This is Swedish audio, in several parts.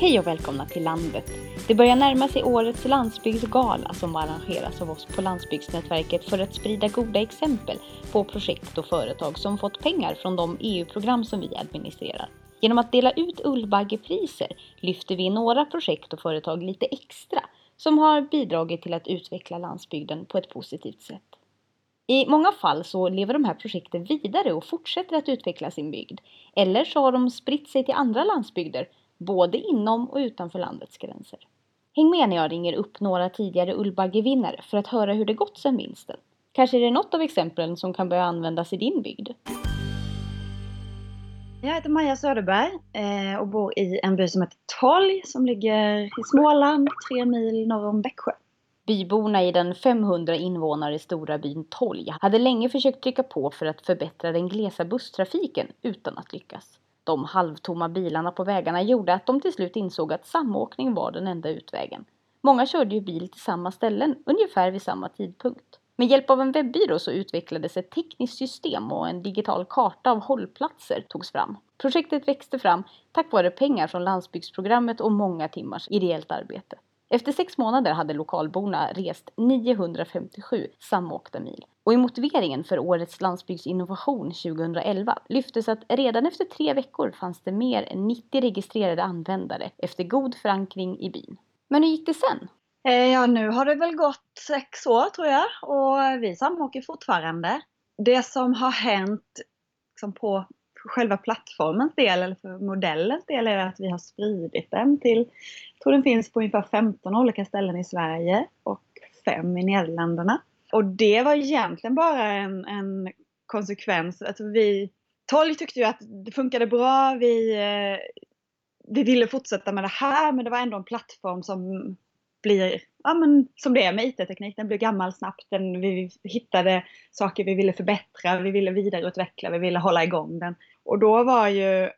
Hej och välkomna till landet. Det börjar närma sig årets landsbygdsgala som arrangeras av oss på Landsbygdsnätverket för att sprida goda exempel på projekt och företag som fått pengar från de EU-program som vi administrerar. Genom att dela ut Ullbaggepriser lyfter vi några projekt och företag lite extra som har bidragit till att utveckla landsbygden på ett positivt sätt. I många fall så lever de här projekten vidare och fortsätter att utveckla sin bygd. Eller så har de spritt sig till andra landsbygder, både inom och utanför landets gränser. Häng med när jag ringer upp några tidigare Ullbaggevinnare för att höra hur det gått sedan vinsten. Kanske är det något av exemplen som kan börja användas i din bygd. Jag heter Maja Söderberg eh, och bor i en by som heter Tolj som ligger i Småland, tre mil norr om Växjö. Byborna i den 500 invånare stora byn Tolj hade länge försökt trycka på för att förbättra den glesa busstrafiken utan att lyckas. De halvtomma bilarna på vägarna gjorde att de till slut insåg att samåkning var den enda utvägen. Många körde ju bil till samma ställen ungefär vid samma tidpunkt. Med hjälp av en webbyrå så utvecklades ett tekniskt system och en digital karta av hållplatser togs fram. Projektet växte fram tack vare pengar från landsbygdsprogrammet och många timmars ideellt arbete. Efter sex månader hade lokalborna rest 957 samåkta mil. Och i motiveringen för årets landsbygdsinnovation 2011 lyftes att redan efter tre veckor fanns det mer än 90 registrerade användare efter god förankring i byn. Men hur gick det sen? Eh, ja, nu har det väl gått sex år tror jag och vi samåker fortfarande. Det som har hänt liksom på själva plattformens del, eller för modellens del, är att vi har spridit den till, jag tror den finns på ungefär 15 olika ställen i Sverige och fem i Nederländerna. Och det var egentligen bara en, en konsekvens. Alltså vi, Tolg tyckte ju att det funkade bra. Vi, eh, vi ville fortsätta med det här men det var ändå en plattform som blir, ja men som det är med IT-teknik, den blir gammal snabbt. Den, vi hittade saker vi ville förbättra, vi ville vidareutveckla, vi ville hålla igång den. Och då var ju,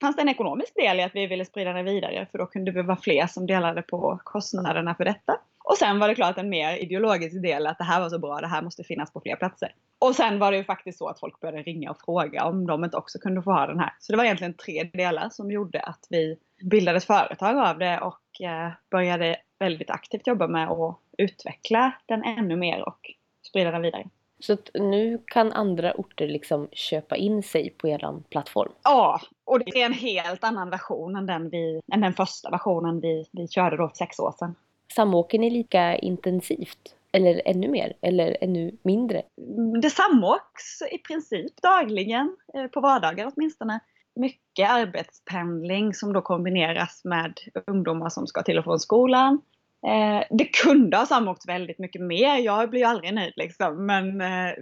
fanns det en ekonomisk del i att vi ville sprida den vidare för då kunde vi vara fler som delade på kostnaderna för detta. Och sen var det klart en mer ideologisk del att det här var så bra, det här måste finnas på fler platser. Och sen var det ju faktiskt så att folk började ringa och fråga om de inte också kunde få ha den här. Så det var egentligen tre delar som gjorde att vi bildade ett företag av det och eh, började väldigt aktivt jobba med att utveckla den ännu mer och sprida den vidare. Så nu kan andra orter liksom köpa in sig på er plattform? Ja, och det är en helt annan version än den, vi, än den första versionen vi, vi körde då för sex år sedan. Samåker ni lika intensivt? Eller ännu mer? Eller ännu mindre? Det samåks i princip dagligen, eh, på vardagar åtminstone. Mycket arbetspendling som då kombineras med ungdomar som ska till och från skolan. Eh, det kunde ha samåkts väldigt mycket mer. Jag blir ju aldrig nöjd liksom. Men eh,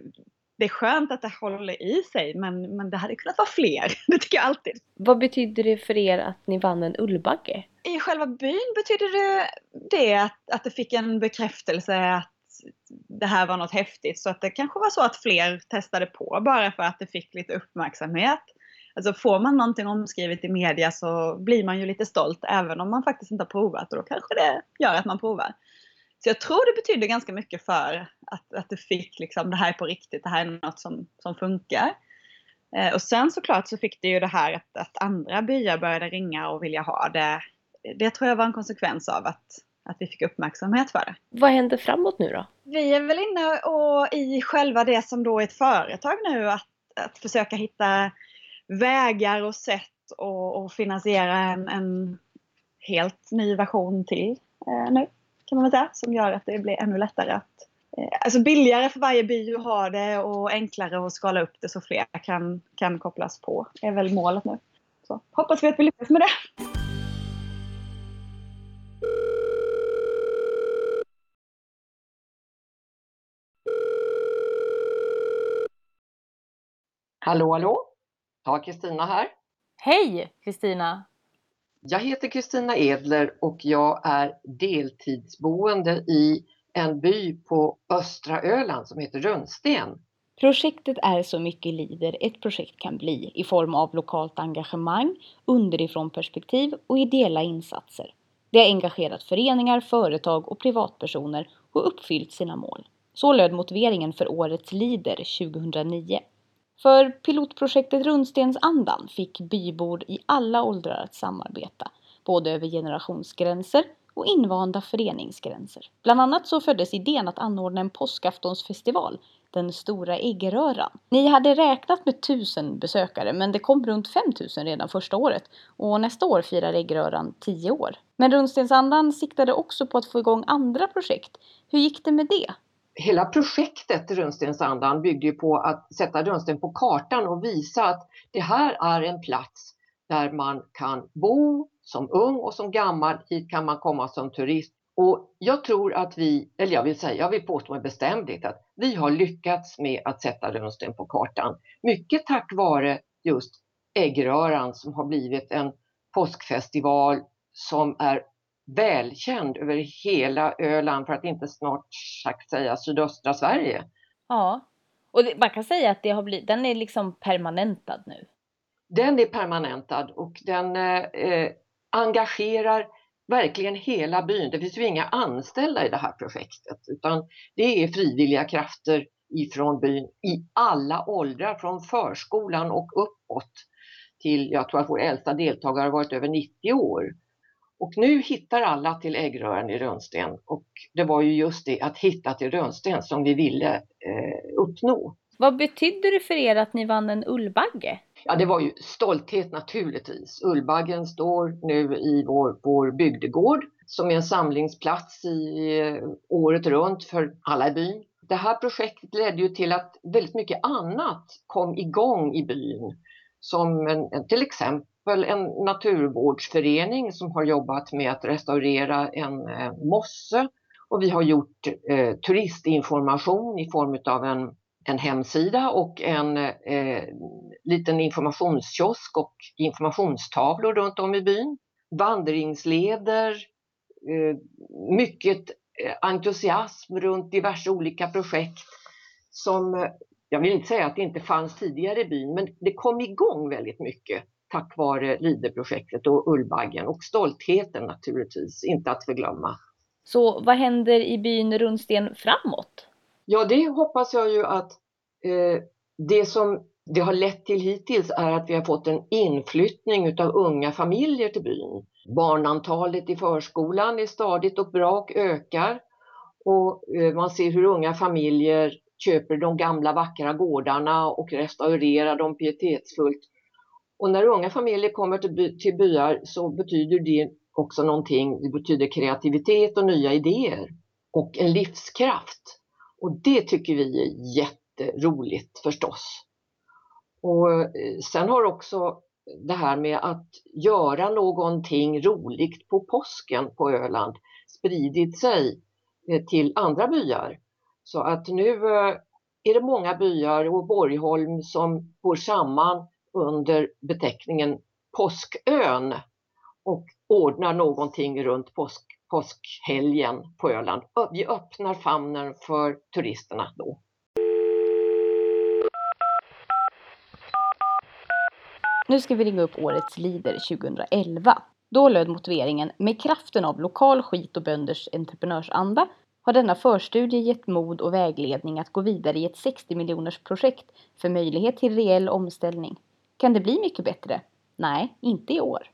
det är skönt att det håller i sig. Men, men det hade kunnat vara fler. Det tycker jag alltid. Vad betyder det för er att ni vann en Ullbagge? I själva byn betyder det, det att, att det fick en bekräftelse att det här var något häftigt. Så att det kanske var så att fler testade på bara för att det fick lite uppmärksamhet. Alltså får man någonting omskrivet i media så blir man ju lite stolt även om man faktiskt inte har provat och då kanske det gör att man provar. Så jag tror det betyder ganska mycket för att, att det fick liksom, det här är på riktigt, det här är något som, som funkar. Eh, och sen såklart så fick det ju det här att, att andra byar började ringa och vilja ha det. Det tror jag var en konsekvens av att, att vi fick uppmärksamhet för det. Vad händer framåt nu då? Vi är väl inne och i själva det som då är ett företag nu att, att försöka hitta vägar och sätt att finansiera en, en, helt ny version till eh, nu. Kan man väl säga. Som gör att det blir ännu lättare att eh, Alltså billigare för varje by att ha det och enklare att skala upp det så fler kan, kan kopplas på. är väl målet nu. Så hoppas vi att vi lyckas med det. Hallå, hallå! Ja, Kristina här. Hej Kristina! Jag heter Kristina Edler och jag är deltidsboende i en by på östra Öland som heter Rönnsten. Projektet är så mycket lider ett projekt kan bli i form av lokalt engagemang, underifrån perspektiv och ideella insatser. Det har engagerat föreningar, företag och privatpersoner och uppfyllt sina mål. Så löd motiveringen för årets Lider 2009. För pilotprojektet Rundstensandan fick bybor i alla åldrar att samarbeta. både över generationsgränser och invanda föreningsgränser. Bland annat så föddes idén att anordna en påskaftonsfestival, den stora äggröran. Ni hade räknat med tusen besökare men det kom runt 5000 redan första året och nästa år firar äggröran 10 år. Men Rundstensandan siktade också på att få igång andra projekt. Hur gick det med det? Hela projektet Rönnstensandan byggde ju på att sätta Rönnsten på kartan och visa att det här är en plats där man kan bo som ung och som gammal. Hit kan man komma som turist. Och jag tror att vi, eller jag vill säga, jag vill påstå med bestämdhet att vi har lyckats med att sätta Rönnsten på kartan. Mycket tack vare just äggröran som har blivit en påskfestival som är välkänd över hela Öland för att inte snart sagt säga sydöstra Sverige. Ja, och det, man kan säga att det har blivit, den är liksom permanentad nu. Den är permanentad och den eh, engagerar verkligen hela byn. Det finns ju inga anställda i det här projektet utan det är frivilliga krafter ifrån byn i alla åldrar, från förskolan och uppåt till, jag tror att vår äldsta deltagare har varit över 90 år. Och nu hittar alla till äggröran i Rönnsten och det var ju just det att hitta till Rönnsten som vi ville eh, uppnå. Vad betydde det för er att ni vann en Ullbagge? Ja, det var ju stolthet naturligtvis. Ullbaggen står nu i vår, vår bygdegård som är en samlingsplats i eh, året runt för alla i byn. Det här projektet ledde ju till att väldigt mycket annat kom igång i byn. Som en, till exempel en naturvårdsförening som har jobbat med att restaurera en eh, mosse. Och vi har gjort eh, turistinformation i form av en en hemsida och en eh, liten informationskiosk och informationstavlor runt om i byn. Vandringsleder, eh, mycket eh, entusiasm runt diverse olika projekt som, eh, jag vill inte säga att det inte fanns tidigare i byn, men det kom igång väldigt mycket tack vare Liderprojektet och Ullbaggen och stoltheten naturligtvis, inte att förglömma. Så vad händer i byn Rundsten framåt? Ja, det hoppas jag ju att eh, det som det har lett till hittills är att vi har fått en inflyttning av unga familjer till byn. Barnantalet i förskolan är stadigt och bra och ökar. Och eh, man ser hur unga familjer köper de gamla vackra gårdarna och restaurerar dem pietetsfullt. Och när unga familjer kommer till, by, till byar så betyder det också någonting. Det betyder kreativitet och nya idéer och en livskraft. Och det tycker vi är jätteroligt förstås. Och eh, sen har också det här med att göra någonting roligt på påsken på Öland spridit sig eh, till andra byar. Så att nu eh, är det många byar och Borgholm som går samman under beteckningen Påskön och ordnar någonting runt påsk, påskhelgen på Öland. Vi öppnar famnen för turisterna då. Nu ska vi ringa upp årets Lider 2011. Då löd motiveringen med kraften av lokal skit och bönders entreprenörsanda har denna förstudie gett mod och vägledning att gå vidare i ett 60 miljoners projekt för möjlighet till reell omställning. Kan det bli mycket bättre? Nej, inte i år.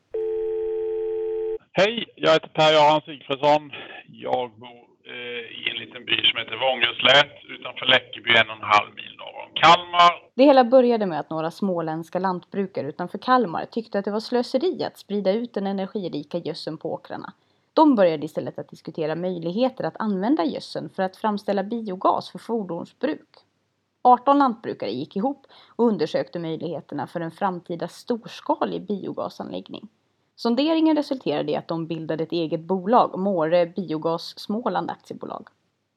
Hej, jag heter Per-Göran Sigfridsson. Jag bor eh, i en liten by som heter Vångeslätt utanför Läckeby, en och en halv mil norr om Kalmar. Det hela började med att några småländska lantbrukare utanför Kalmar tyckte att det var slöseri att sprida ut den energirika gödseln på åkrarna. De började istället att diskutera möjligheter att använda gödseln för att framställa biogas för fordonsbruk. 18 lantbrukare gick ihop och undersökte möjligheterna för en framtida storskalig biogasanläggning. Sonderingen resulterade i att de bildade ett eget bolag, Måre Biogas Småland Aktiebolag.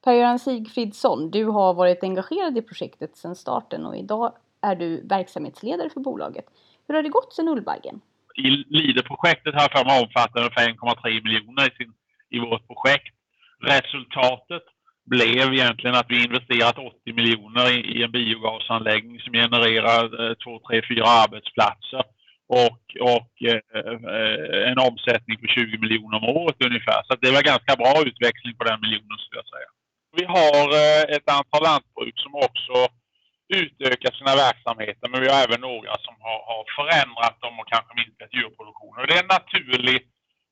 Per-Göran Sigfridsson, du har varit engagerad i projektet sedan starten och idag är du verksamhetsledare för bolaget. Hur har det gått sedan Ullbaggen? I Leader-projektet här för mig omfattar ungefär 1,3 miljoner i, sin, i vårt projekt. Resultatet blev egentligen att vi investerat 80 miljoner i, i en biogasanläggning som genererar eh, 2, 3, 4 arbetsplatser och, och eh, eh en omsättning på 20 miljoner om året ungefär. Så det var ganska bra utväxling på den miljonen skulle jag säga. Vi har eh, ett antal lantbruk som också utökar sina verksamheter men vi har även några som har, har förändrat dem och kanske minskat djurproduktionen. Och det är en naturlig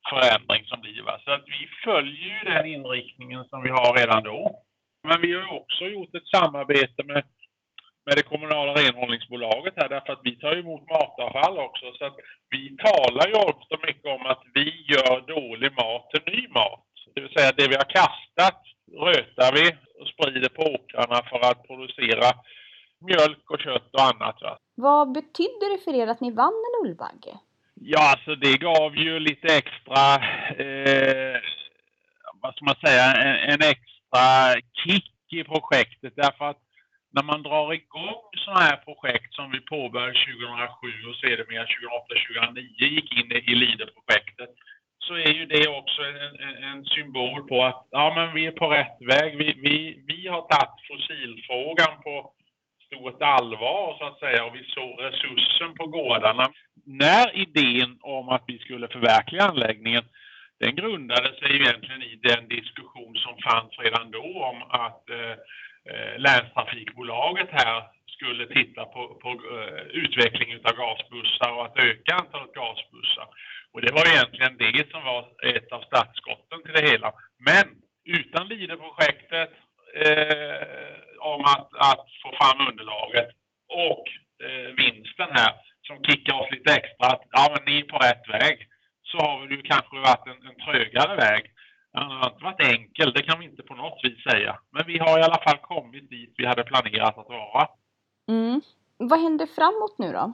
förändring som blir. Va? Så att vi följer ju den inriktningen som vi har redan då. Men vi har också gjort ett samarbete med, med det kommunala renhållningsbolaget här därför att vi tar emot matavfall också. Så att vi talar ju ofta mycket om att vi gör dålig mat till ny mat. Det vill säga det vi har kastat rötar vi och sprider på åkrarna för att producera mjölk och kött och annat. Va? Vad betydde det för er att ni vann en Ullbagge? Ja, alltså det gav ju lite extra, eh, vad ska man säga, en, en, extra kick i projektet därför att när man drar igång sådana här projekt som vi påbörjade 2007 och sedermera 2008-2009 gick in i LIDE-projektet så är ju det också en, en, en, symbol på att ja, men vi är på rätt väg. Vi, vi, vi har tagit fossilfrågan på stort allvar så att säga och vi såg resursen på gårdarna. När idén om att vi skulle förverkliga anläggningen den grundade sig egentligen i den diskussion som fanns redan då om att eh, länstrafikbolaget här skulle titta på, på eh, uh, utveckling av gasbussar och att öka antalet gasbussar. Och det var egentligen det som var ett av startskotten till det hela. Men utan LIDE-projektet eh, om att, att, få fram underlaget och eh, vinsten här som kickar oss lite extra att ja, men ni är på rätt väg så har det ju kanske varit en, en trögare väg. Den har inte varit enkel, det kan vi inte på något vis säga. Men vi har i alla fall kommit dit vi hade planerat att vara. Mm. Vad händer framåt nu då?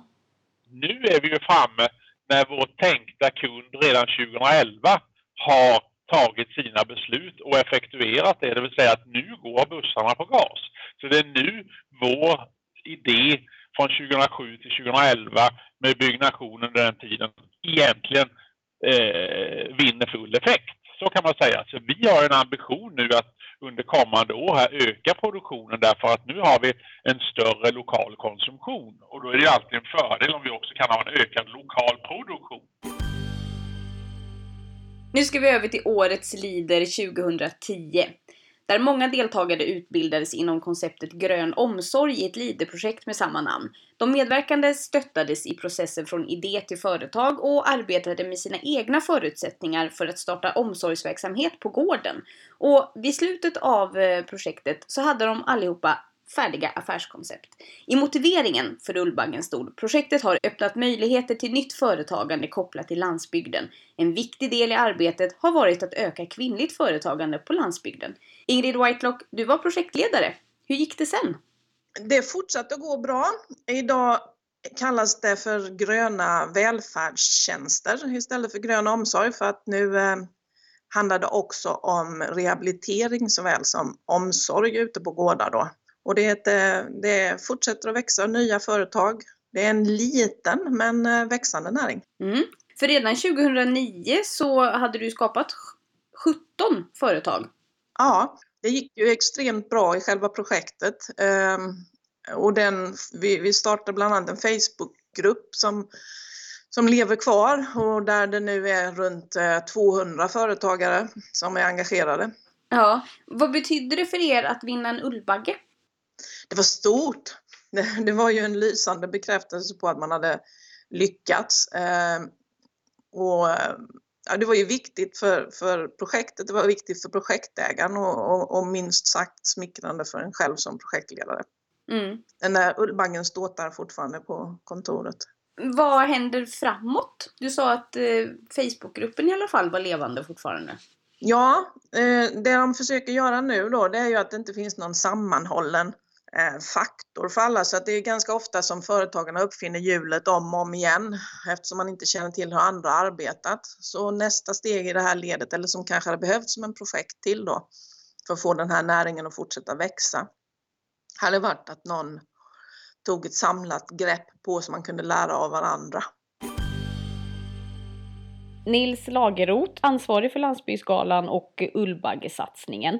Nu är vi ju framme när vår tänkta kund redan 2011 har tagit sina beslut och effektuerat det. Det vill säga att nu går bussarna på gas. Det är nu vår idé från 2007 till 2011 med byggnation under den tiden egentligen eh, vinner full effekt. Så kan man säga. Så vi har en ambition nu att under kommande år här öka produktionen därför att nu har vi en större lokal konsumtion. Och då är det alltid en fördel om vi också kan ha en ökad lokal produktion. Nu ska vi över till årets Lider 2010. Där många deltagare utbildades inom konceptet grön omsorg i ett LIDE-projekt med samma namn. De medverkande stöttades i processen från idé till företag och arbetade med sina egna förutsättningar för att starta omsorgsverksamhet på gården. Och vid slutet av eh, projektet så hade de allihopa färdiga affärskoncept. I motiveringen för Ullbaggen stod projektet har öppnat möjligheter till nytt företagande kopplat till landsbygden. En viktig del i arbetet har varit att öka kvinnligt företagande på landsbygden. Ingrid Whitelock, du var projektledare. Hur gick det sen? Det fortsatte att gå bra. Idag kallas det för gröna välfärdstjänster istället för grön omsorg för att nu eh, handlar det också om rehabilitering såväl som omsorg ute på gårdar då. Och det, det fortsätter att växa nya företag. Det är en liten men eh, växande näring. Mm. För redan 2009 så hade du skapat 17 företag. Ja, det gick ju extremt bra i själva projektet. Ehm, och den, vi, vi startade bland annat en Facebookgrupp som, som lever kvar och där det nu är runt 200 eh, företagare som är engagerade. Ja, vad betydde det för er att vinna en Ullbagge? Det var stort. Det, var ju en lysande bekräftelse på att man hade lyckats. Eh, och ja, Det var ju viktigt för, för projektet, det var viktigt för projektägaren och, och, och minst sagt smickrande för en själv som projektledare. Mm. Den där ullbaggen ståtar fortfarande på kontoret. Vad händer framåt? Du sa att eh, Facebookgruppen i alla fall var levande fortfarande. Ja, eh, det de försöker göra nu då det är ju att det inte finns någon sammanhållen Eh, faktor för alla så att det är ganska ofta som företagarna uppfinner hjulet om och om igen eftersom man inte känner till hur andra arbetat. Så nästa steg i det här ledet, eller som kanske hade behövts som en projekt till då, för att få den här näringen att fortsätta växa, hade varit att någon tog ett samlat grepp på så man kunde lära av varandra. Nils Lagerot, ansvarig för Landsbygdsgalan och Ullbaggesatsningen.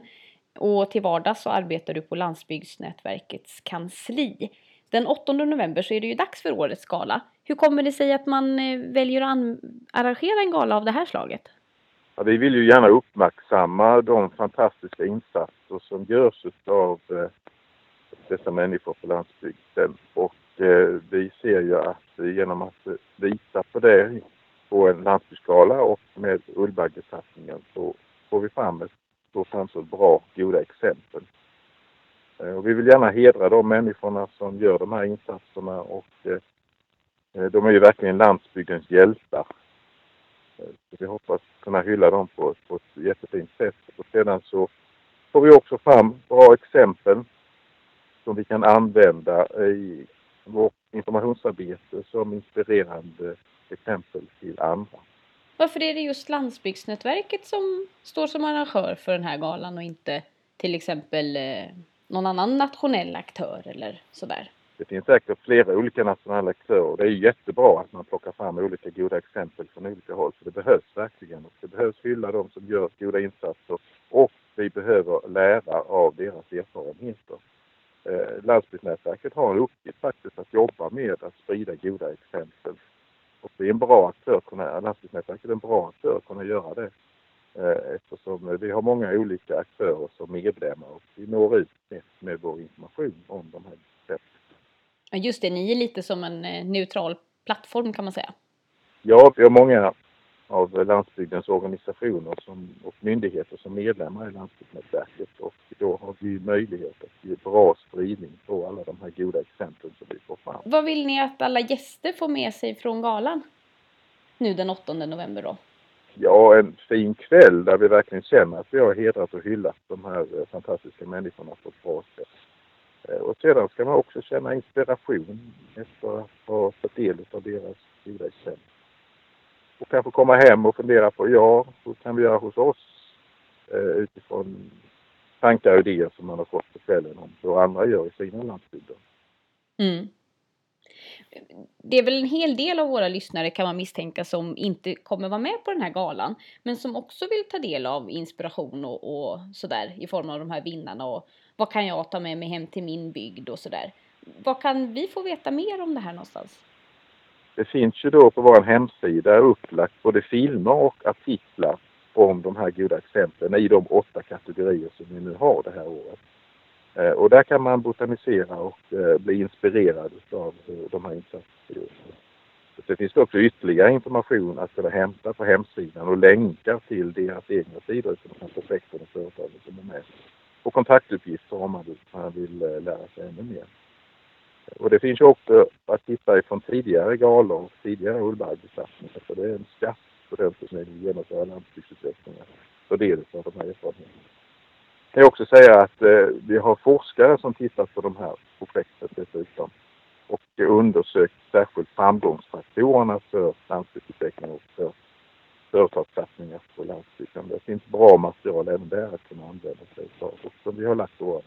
Och till vardags så arbetar du på Landsbygdsnätverkets kansli. Den 8 november så är det ju dags för årets gala. Hur kommer det sig att man eh, väljer att arrangera en gala av det här slaget? Ja, vi vill ju gärna uppmärksamma de fantastiska insatser som görs av eh, dessa människor på landsbygden. Och eh, vi ser ju att genom att visa på det på en landsbygdsskala och med Ullbaggesatsningen så får vi fram ett få fram så bra, goda exempel. Eh, och vi vill gärna hedra de människorna som gör de här insatserna och eh, eh, de är ju verkligen landsbygdens hjältar. Så vi hoppas kunna hylla dem på, på ett jättefint sätt. Och sedan så får vi också fram bra exempel som vi kan använda i vårt informationsarbete som inspirerande exempel till andra. Varför är det just Landsbygdsnätverket som står som arrangör för den här galan och inte till exempel eh, någon annan nationell aktör eller sådär? Det finns säkert flera olika nationella aktörer. Det är jättebra att man plockar fram olika goda exempel från olika håll. För det behövs verkligen. Och det behövs hylla de som gör goda insatser och vi behöver lära av deras erfarenheter. Eh, Landsbygdsnätverket har en uppgift faktiskt att jobba med att sprida goda exempel. Och det är en bra aktör, Landsbygdsnätverket är en bra aktör att kunna göra det. Eh, eftersom vi har många olika aktörer som medlemmar och vi når ut med, med vår information om de här sätten. Just det, ni är lite som en eh, neutral plattform kan man säga. Ja, vi har många av landsbygdens organisationer som, och myndigheter som medlemmar i Landsbygdsnätverket och då har vi möjlighet att ge bra spridning på alla de här goda exemplen som vi får fram. Vad vill ni att alla gäster får med sig från galan? Nu den 8 november då? Ja, en fin kväll där vi verkligen känner att vi har hedrat och hyllat de här eh, fantastiska människorna på ett bra sätt. Eh, och sedan ska man också känna inspiration efter att ha fått del av deras goda exempel och kanske komma hem och fundera på, ja, så kan vi göra hos oss? Eh, utifrån tankar och idéer som man har fått på kvällen om hur andra gör i sina landsbygder. Mm. Det är väl en hel del av våra lyssnare kan man misstänka som inte kommer vara med på den här galan. Men som också vill ta del av inspiration och, och sådär i form av de här vinnarna och vad kan jag ta med mig hem till min bygd och sådär. Vad kan vi få veta mer om det här någonstans? Det finns ju då på vår hemsida upplagt både filmer och artiklar om de här goda exemplen i de åtta kategorier som vi nu har det här året. Eh, och där kan man botanisera och eh, bli inspirerad av de här insatserna. Det finns också ytterligare information att kunna hämta på hemsidan och länkar till deras egna sidor för de här projekten och företagen som är med. Och kontaktuppgifter om man vill, eh, lära sig ännu mer. Och det finns ju också att titta ifrån tidigare galor och tidigare ullbaggesatsningar, För det är en skatt på den som vill genomföra landsbygdsutvecklingen. För det av de här erfarenheterna. Jag kan också säga att eh, vi har forskare som tittat på de här projekten dessutom. Och undersökt särskilt framgångsfaktorerna för landsbygdsutveckling och för företagssatsningar på landsbygden. Det finns bra material även där att kunna använda sig av och som vi har lagt våra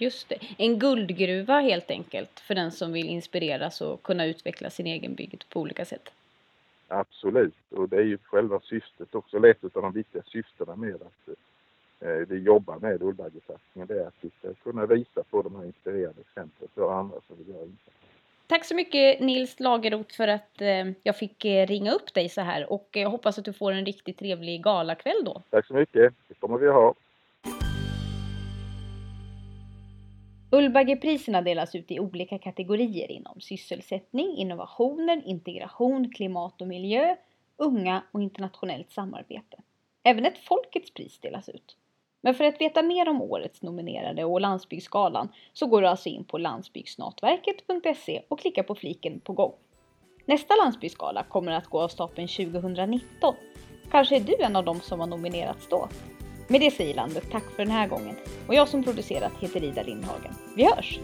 Just det. En guldgruva helt enkelt för den som vill inspireras och kunna utveckla sin egen bygd på olika sätt. Absolut, och det är ju själva syftet också, eller ett av de viktiga syftena med att eh, vi jobbar med Ullbaggesatsningen. Det är att vi ska kunna visa på de här inspirerande exemplen för andra som vill göra insatser. Tack så mycket Nils Lagerroth för att eh, jag fick eh, ringa upp dig så här och jag hoppas att du får en riktigt trevlig galakväll då. Tack så mycket, det kommer vi ha. Ullbaggepriserna delas ut i olika kategorier inom sysselsättning, innovationer, integration, klimat och miljö, unga och internationellt samarbete. Även ett Folkets pris delas ut. Men för att veta mer om årets nominerade och Landsbygdsgalan så går du alltså in på landsbygdsnatverket.se och klickar på fliken på gång. Nästa landsbygdsgala kommer att gå av stapeln 2019. Kanske är du en av dem som har nominerats då? Med det säger landet tack för den här gången och jag som producerat heter Ida Lindhagen. Vi hörs!